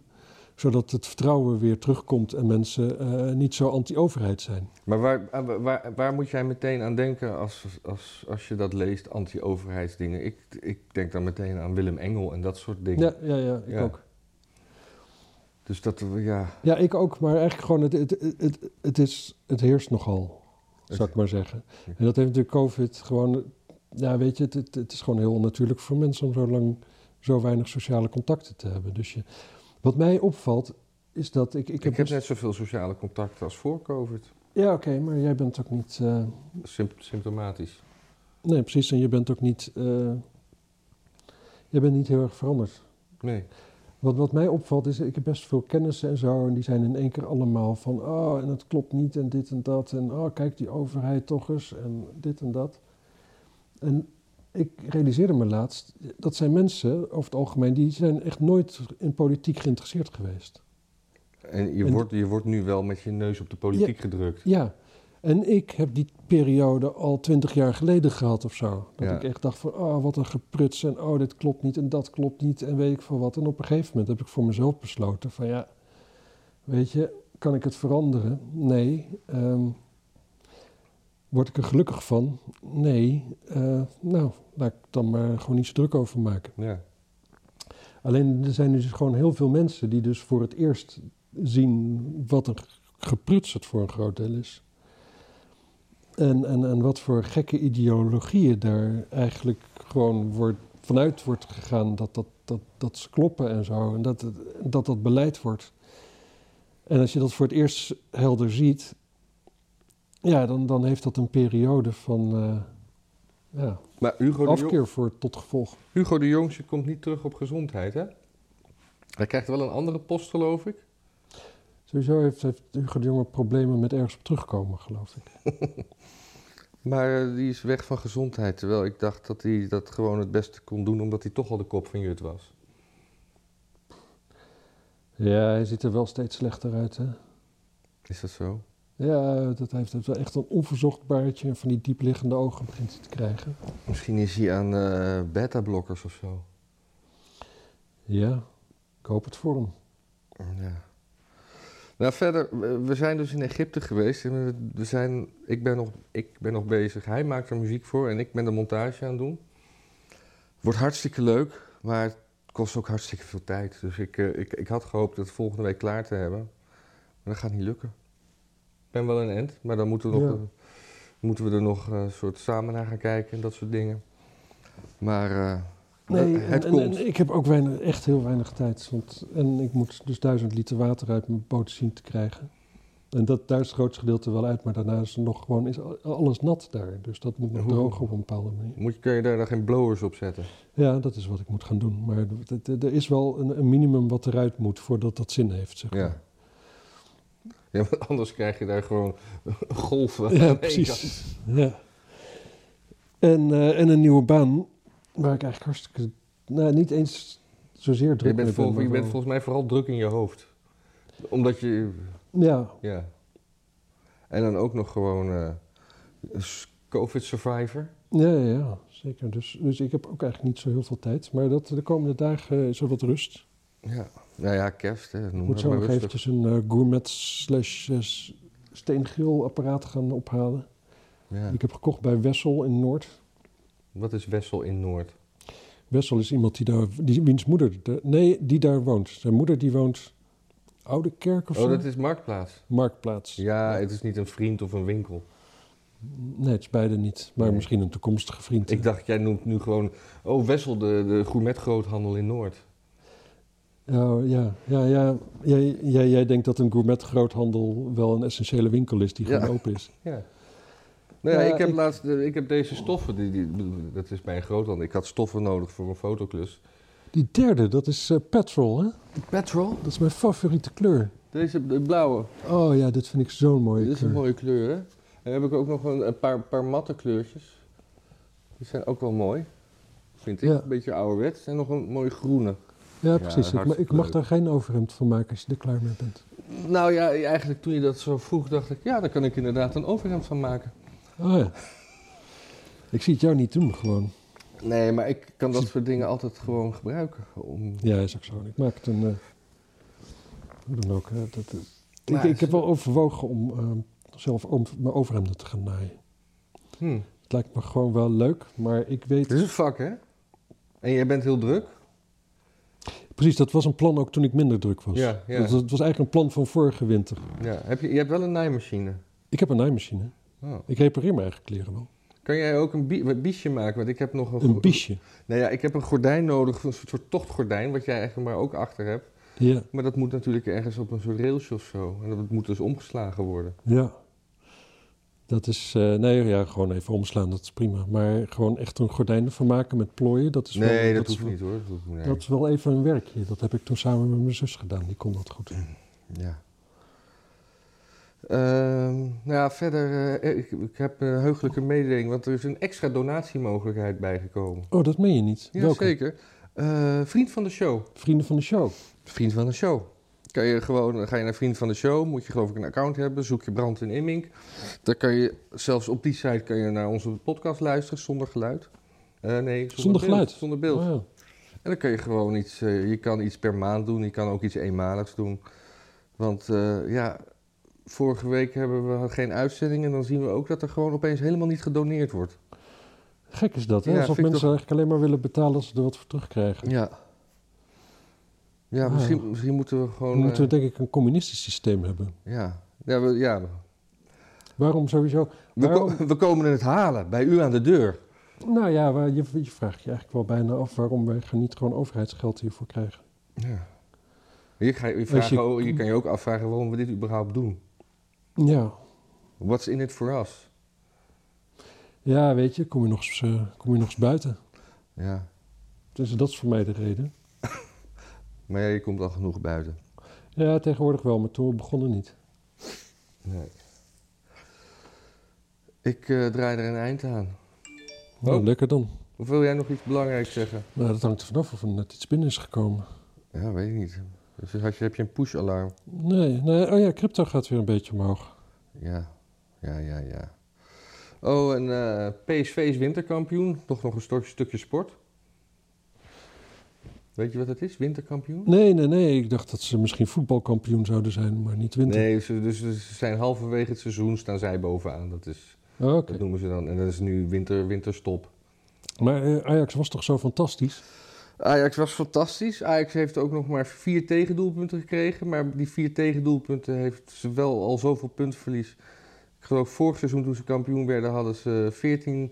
Zodat het vertrouwen weer terugkomt en mensen eh, niet zo anti-overheid zijn. Maar waar, ah, waar, waar, waar moet jij meteen aan denken als, als, als je dat leest, anti-overheidsdingen? Ik, ik denk dan meteen aan Willem Engel en dat soort dingen. Ja, ja, ja, ik Ja. ook. Dus dat, ja... Ja, ik ook, maar eigenlijk gewoon, het, het, het, het, is, het heerst nogal, zou ik maar zeggen. En dat heeft natuurlijk COVID gewoon, ja weet je, het, het, het is gewoon heel onnatuurlijk voor mensen om zo lang zo weinig sociale contacten te hebben. Dus je, wat mij opvalt, is dat ik... Ik Ik heb, heb dus- net zoveel sociale contacten als voor COVID. Ja, oké, maar jij bent ook niet... Symp- symptomatisch. nee, precies. En je bent ook niet... eh, jij bent niet heel erg veranderd. Nee. Wat, wat mij opvalt is, ik heb best veel kennissen en zo, en die zijn in één keer allemaal van, oh, en het klopt niet, en dit en dat, en oh, kijk die overheid toch eens, en dit en dat. En ik realiseerde me laatst, dat zijn mensen, over het algemeen, die zijn echt nooit in politiek geïnteresseerd geweest. En je, En- wordt, je wordt nu wel met je neus op de politiek gedrukt. Ja, en ik heb die periode al twintig jaar geleden gehad of zo. Dat Ja. ik echt dacht van, oh, wat een gepruts en oh, dit klopt niet en dat klopt niet en weet ik veel wat. En op een gegeven moment heb ik voor mezelf besloten van, ja, weet je, kan ik het veranderen? Nee. Ehm, word ik er gelukkig van? Nee. Eh, nou, laat ik dan maar gewoon niet zo druk over maken. Ja. Alleen er zijn dus gewoon heel veel mensen die dus voor het eerst zien wat een gepruts het voor een groot deel is. En, en, en wat voor gekke ideologieën daar eigenlijk gewoon wordt, vanuit wordt gegaan dat, dat, dat, dat ze kloppen en zo. En dat, dat dat beleid wordt. En als je dat voor het eerst helder ziet, ja, dan, dan heeft dat een periode van eh, ja, Maar Hugo de, Jong, afkeer voor tot gevolg. Hugo de Jongste komt niet terug op gezondheid, hè? Hij krijgt wel een andere post, geloof ik. Sowieso heeft, heeft Hugo de Jonge problemen met ergens op terugkomen, geloof ik. Maar eh, die is weg van gezondheid. Terwijl ik dacht dat hij dat gewoon het beste kon doen, omdat hij toch al de kop van Jut was. Ja, hij ziet er wel steeds slechter uit, hè? Is dat zo? Ja, dat heeft heeft wel echt een onverzocht baardje en van die diepliggende ogen begint hij te krijgen. Misschien is hij aan eh beta-blokkers of zo. Ja, ik hoop het voor hem. Ja. Nou, verder, we- zijn dus in Egypte geweest. En we- zijn, ik, ben nog, ik ben nog bezig. Hij maakt er muziek voor en ik ben de montage aan het doen. Wordt hartstikke leuk, maar het kost ook hartstikke veel tijd. Dus ik, eh, ik, ik had gehoopt het volgende week klaar te hebben. Maar dat gaat niet lukken. Ik ben wel een end, maar dan moeten we, nog, Ja. moeten we er nog een soort samen naar gaan kijken en dat soort dingen. Maar eh, Nee, het en, komt. en ik heb ook weinig, echt heel weinig tijd. Want, en ik moet dus duizend liter water uit mijn boot zien te krijgen. En dat, daar is het grootste gedeelte wel uit, maar daarna is er nog gewoon is alles nat daar. Dus dat moet nog drogen op een bepaalde manier. Moet, je- kun je daar dan geen blowers op zetten? Ja, dat is wat ik moet gaan doen. Maar er is wel een, een minimum wat eruit moet voordat dat zin heeft, zeg maar. Ja. Ja, want anders krijg je daar gewoon golven. Ja, precies. Ja. En, eh, en een nieuwe baan waar ik eigenlijk hartstikke... Nou, niet eens zozeer druk Je bent, ben, je bent volgens mij vooral druk in je hoofd. Omdat je, Ja, ja. En dan ook nog gewoon eh, s- COVID-survivor. ja, ja, ja, zeker. Dus, dus ik heb ook eigenlijk niet zo heel veel tijd. Maar dat, de komende dagen is er wat rust. Ja. Nou ja, kerst, hè. Ik Noem moet zo nog eventjes een eh, gourmet slash eh, s- steengrillapparaat gaan ophalen. Ja. Die ik heb gekocht bij Wessel in Noord. Wat is Wessel in Noord? Wessel is iemand die daar, die, wiens moeder, de- nee, die daar woont. Zijn moeder die woont Oude Kerk of Oh, dat is Marktplaats. Marktplaats. Ja, het is niet een vriend of een winkel. Nee, het is beide niet. Maar Nee. misschien een toekomstige vriend. Ik dacht, jij noemt nu gewoon... Oh, Wessel, de, de gourmetgroothandel in Noord. Oh, ja, ja, ja. Jij, jij, jij denkt dat een gourmet groothandel wel een essentiële winkel is die Ja. gewoon open is. Ja. Nou ja, Ja, ik heb ik- laatst, eh, ik heb deze stoffen, die, die, dat is bij een groothandel. Ik had stoffen nodig voor een fotoklus. Die derde, dat is eh, petrol, hè? Petrol? Dat is mijn favoriete kleur. Deze de blauwe. Oh ja, dit vind ik zo'n mooie Dit is kleur. een mooie kleur, hè? En dan heb ik ook nog een, een paar, paar matte kleurtjes. Die zijn ook wel mooi, vind ik. Ja. Een beetje ouderwets. En nog een mooie groene. Ja, Ja, precies. ik, ma- ik mag leuk. daar geen overhemd van maken als je er klaar mee bent. Nou ja, eigenlijk toen je dat zo vroeg, dacht ik... Ja, daar kan ik inderdaad een overhemd van maken. Oh ja. Ik zie het jou niet doen, gewoon. Nee, maar ik kan dat soort dingen altijd gewoon gebruiken. Om... Ja, is ook zo. Ik maak het een... eh, hoe dan ook. Hè. Dat, ik, ik heb wel overwogen om eh, zelf om mijn overhemden te gaan naaien. Hm. Het lijkt me gewoon wel leuk, maar ik weet... Het is een vak, hè? En jij bent heel druk? Precies, dat was een plan ook toen ik minder druk was. Ja, ja. Dat, dat was eigenlijk een plan van vorige winter. Ja. Heb je, je hebt wel een naaimachine. Ik heb een naaimachine. Oh. Ik repareer mijn eigen kleren wel. Kan jij ook een biesje maken? Want ik heb nog een... Een biesje. Nou ja, ik heb een gordijn nodig, een soort, tochtgordijn, wat jij eigenlijk maar ook achter hebt. Ja, Maar dat moet natuurlijk ergens op een soort railsje of zo. En dat moet dus omgeslagen worden. ja. Dat is, eh, nee, ja, gewoon even omslaan, dat is prima. Maar gewoon echt een gordijn ervan maken met plooien, dat is wel, nee, dat, hoeft niet hoor. Dat, hoeft, nee. Dat is wel even een werkje. Dat heb ik toen samen met mijn zus gedaan, die kon dat goed. Ja. Ehm, nou ja, verder, eh, ik, ik heb een heugelijke mededeling, want er is een extra donatiemogelijkheid bijgekomen. Oh, dat meen je niet? Zeker. Eh, vriend van de show. Vrienden van de show. Vriend van de show. Kan je gewoon, ga je naar Vriend van de Show, moet je geloof ik een account hebben, zoek je Brand in Immink. Dan kan je, zelfs op die site kan je naar onze podcast luisteren zonder geluid. Eh, nee, zonder, Zonder beeld, geluid? Zonder beeld. Oh, ja. En dan kan je gewoon iets, eh, je kan iets per maand doen, je kan ook iets eenmaligs doen. Want eh, ja, vorige week hebben we geen uitzending en dan zien we ook dat er gewoon opeens helemaal niet gedoneerd wordt. Gek is dat, hè? Ja, Alsof mensen eigenlijk alleen maar willen betalen als ze er wat voor terugkrijgen. Ja. Ja, Ah. misschien, misschien moeten we Dan gewoon... moeten we eh, denk ik een communistisch systeem hebben. ja. Ja, we, ja. Waarom sowieso? We, ko- we komen het halen, bij u aan de deur. Nou ja, waar- je, je vraagt je eigenlijk wel bijna af waarom wij niet gewoon overheidsgeld hiervoor krijgen. Ja. Je, ga, je, je kan je ook afvragen waarom we dit überhaupt doen. Ja, What's in it for us? ja weet je, kom je nog eens, eh, kom je nog eens buiten. Ja, Dus dat is voor mij de reden. maar ja, je komt al genoeg buiten. Ja, tegenwoordig wel, maar toen begonnen niet. Nee. Ik eh, draai er een eind aan. Nou, Oh. lekker dan. Of wil jij nog iets belangrijks zeggen? Nou, dat hangt er vanaf of er net iets binnen is gekomen. Ja, weet ik niet. Dus had je, heb je een push-alarm? Nee, nee, oh ja, crypto gaat weer een beetje omhoog. Ja, ja, ja, ja. Oh, en eh, PSV is winterkampioen. Toch nog een stukje sport. Weet je wat het is, winterkampioen? Nee, nee, nee, ik dacht dat ze misschien voetbalkampioen zouden zijn, maar niet winter. Nee, ze, dus ze zijn halverwege het seizoen, staan zij bovenaan. Dat, is, Oh, dat noemen ze dan. En dat is nu winter, winterstop. Maar eh, Ajax was toch zo fantastisch? Ajax was fantastisch. Ajax heeft ook nog maar vier tegendoelpunten gekregen. Maar die vier tegendoelpunten heeft ze wel al zoveel puntverlies. Ik geloof vorig seizoen toen ze kampioen werden hadden ze 14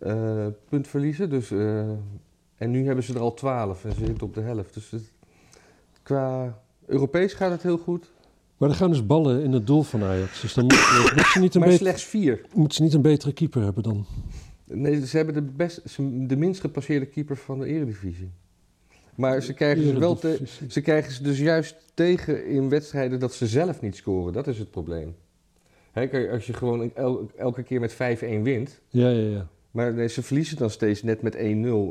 eh puntverliezen. Dus, eh, en nu hebben ze er al 12 en ze zitten op de helft. Dus het- qua Europees gaat het heel goed. Maar er gaan dus ballen in het doel van Ajax. Dus dan moet, ze, niet een Maar beter, slechts vier. moet ze niet een betere keeper hebben dan. Nee, ze hebben de, best, de minst gepasseerde keeper van de eredivisie. Maar ze krijgen ze wel te. Ze krijgen ze dus juist tegen in wedstrijden dat ze zelf niet scoren. Dat is het probleem. Als je gewoon el- elke keer met 5-1 wint. Ja, ja, ja. Maar nee, ze verliezen dan steeds net met 1-0.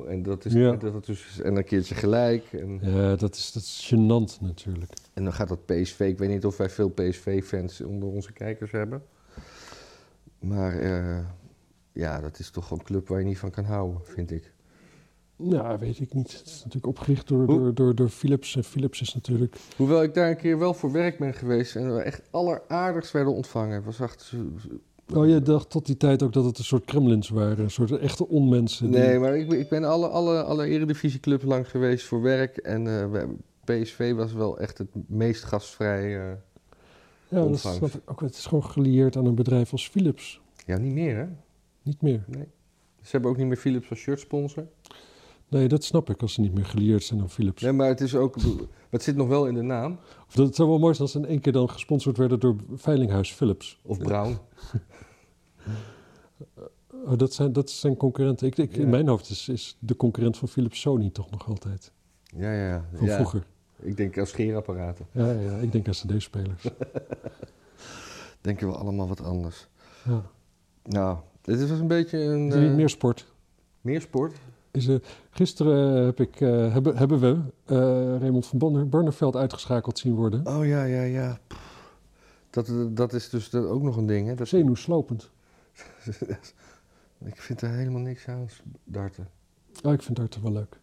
En dat is, Ja. dat is en een keertje gelijk. En, Ja, dat is, dat is gênant natuurlijk. en dan gaat dat PSV. Ik weet niet of wij veel PSV-fans onder onze kijkers hebben. Maar eh, ja, dat is toch een club waar je niet van kan houden, vind ik. Ja, weet ik niet. Het is natuurlijk opgericht door, Hoe- door, door, door Philips. En Philips is natuurlijk... Hoewel ik daar een keer wel voor werk ben geweest en we echt alleraardigst werden ontvangen. Het Was echt, Oh, je dacht tot die tijd ook dat het een soort Kremlins waren. Een soort echte onmensen. die- Nee, maar ik, ben- ik ben alle, alle, alle eredivisieclubs lang geweest voor werk. En eh, PSV was wel echt het meest gastvrij. eh, ja, dat ontvangst. snap ik ook. Het is gewoon gelieerd aan een bedrijf als Philips. ja, niet meer hè? Niet meer. Ze hebben ook niet meer Philips als shirtsponsor. Nee, dat snap ik als ze niet meer gelieerd zijn aan Philips. Nee, maar het is ook... Het zit nog wel in de naam. Of dat het zou wel mooi zijn als ze in één keer dan gesponsord werden door Veilinghuis Philips. Of Brown. Oh, dat, zijn, dat zijn concurrenten. Ik, ik, Ja. In mijn hoofd is, is de concurrent van Philips Sony toch nog altijd. Ja, ja, ja. Van ja. vroeger. Ik denk als scheerapparaten. Ja, ja, ik denk aan cd-spelers. Denken we allemaal wat anders. Ja. Nou, dit was een beetje een... Eh, meer sport? meer sport. Is er, gisteren heb ik, eh, hebben, hebben we eh, Raymond van Barneveld uitgeschakeld zien worden. Oh ja, ja, ja. Pff. Dat, dat is dus dat ook nog een ding, hè? Dat, Zenuwslopend. ik vind er helemaal niks aan, darten. Oh, ik vind dat wel leuk.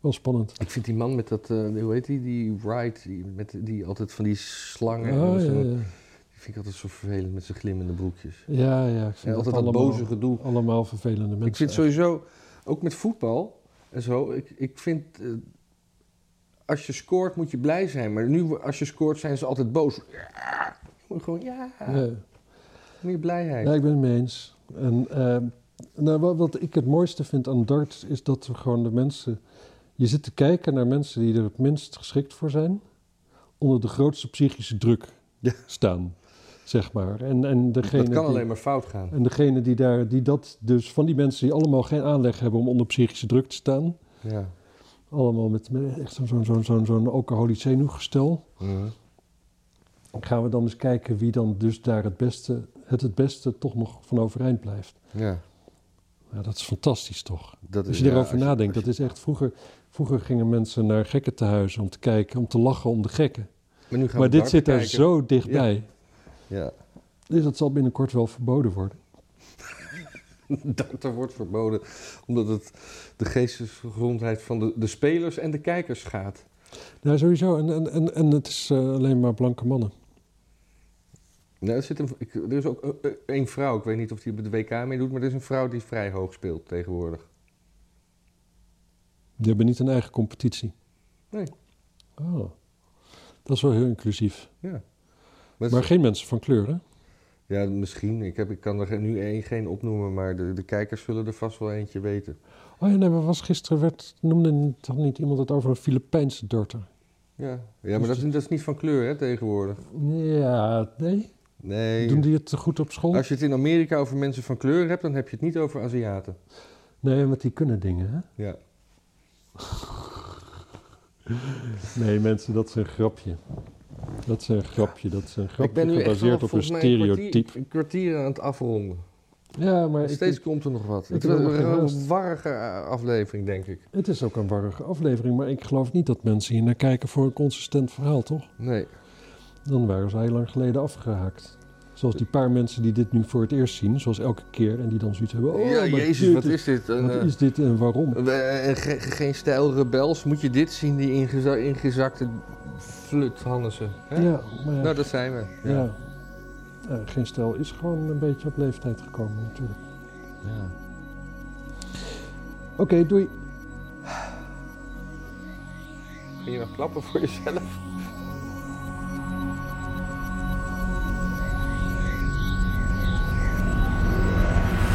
Wel spannend. Ik vind die man met dat, hoe heet die, die Wright, die, met, die altijd van die slangen, Oh, en ja, zo, ja. die vind ik altijd zo vervelend met zijn glimmende broekjes. ja, ja. Ik vind altijd dat allemaal, boze gedoe. allemaal vervelende mensen. Ik vind sowieso, ook met voetbal en zo, ik, ik vind, eh, als je scoort moet je blij zijn, maar nu als je scoort zijn ze altijd boos. Ja, moet gewoon, ja, Ja. meer blijheid. Ja, ik ben het mee eens. En ehm, nou, wat, wat ik het mooiste vind aan darts is dat we gewoon de mensen... Je zit te kijken naar mensen die er het minst geschikt voor zijn... onder de grootste psychische druk Ja. staan. Zeg maar. En, en degene dat kan die, alleen maar fout gaan. En degene die daar, die dat dus van die mensen die allemaal geen aanleg hebben om onder psychische druk te staan. Ja. Allemaal met, met echt zo'n zo'n zo'n zo'n zo'n alcoholisch zenuwgestel. Mhm. Gaan we dan eens kijken wie dan dus daar het beste, het het beste toch nog van overeind blijft. ja. Ja, dat is fantastisch toch? Dat Als je ja, je- nadenkt, dat is echt vroeger. Vroeger gingen mensen naar gekkentehuizen om te kijken, om te lachen om de gekken. Maar, nu gaan Maar we dit zit kijken. zo dichtbij. Ja. Dus dat zal binnenkort wel verboden worden. Darten wordt verboden omdat het de geestesgezondheid van de, de spelers en de kijkers gaat. Nou, sowieso. En, en, en, en het is eh, alleen maar blanke mannen. Nou, er, zit een, ik, er is ook eh, eh, één vrouw, ik weet niet of die bij de WK meedoet, maar er is een vrouw die vrij hoog speelt tegenwoordig. Die hebben niet een eigen competitie. Nee. Oh. Dat is wel heel inclusief. Ja. Maar Maar, geen mensen van kleur, hè? ja, misschien. Ik, heb, ik kan er nu één geen opnoemen, maar de, de kijkers zullen er vast wel eentje weten. Oh ja, nee, maar was gisteren werd, noemde toch niet iemand het over een Filipijnse darter? Ja, ja maar dat is, dat is niet van kleur hè, tegenwoordig. Ja, nee. Nee. Doen die het goed op school? Als je het in Amerika over mensen van kleur hebt, dan heb je het niet over Aziaten. Nee, want die kunnen dingen, hè? Ja. Nee, mensen, dat is een grapje. Dat is een grapje. Dat is een ik grapje ben nu echt gebaseerd op een stereotype. kwartier, een kwartier aan het afronden. Ja, maar ik- Steeds komt er nog wat. ik Het geen een warrige aflevering, denk ik. het is ook een warrige aflevering, maar ik geloof niet dat mensen hier naar kijken voor een consistent verhaal, toch? Nee. Dan waren ze heel lang geleden afgehaakt. Zoals die paar mensen die dit nu voor het eerst zien, zoals elke keer, en die dan zoiets hebben. Oh, ja, jezus, dit wat is dit? Wat eh, is dit en waarom? eh, eh, ge- geen stijl rebels. Moet je dit zien, die ingeza- ingezakte flut Hannessen? hè? Ja, maar ja, Nou, dat zijn we. ja. Ja, geen stel is gewoon een beetje op leeftijd gekomen natuurlijk. Ja. Oké, doei. Ga je nog klappen voor jezelf?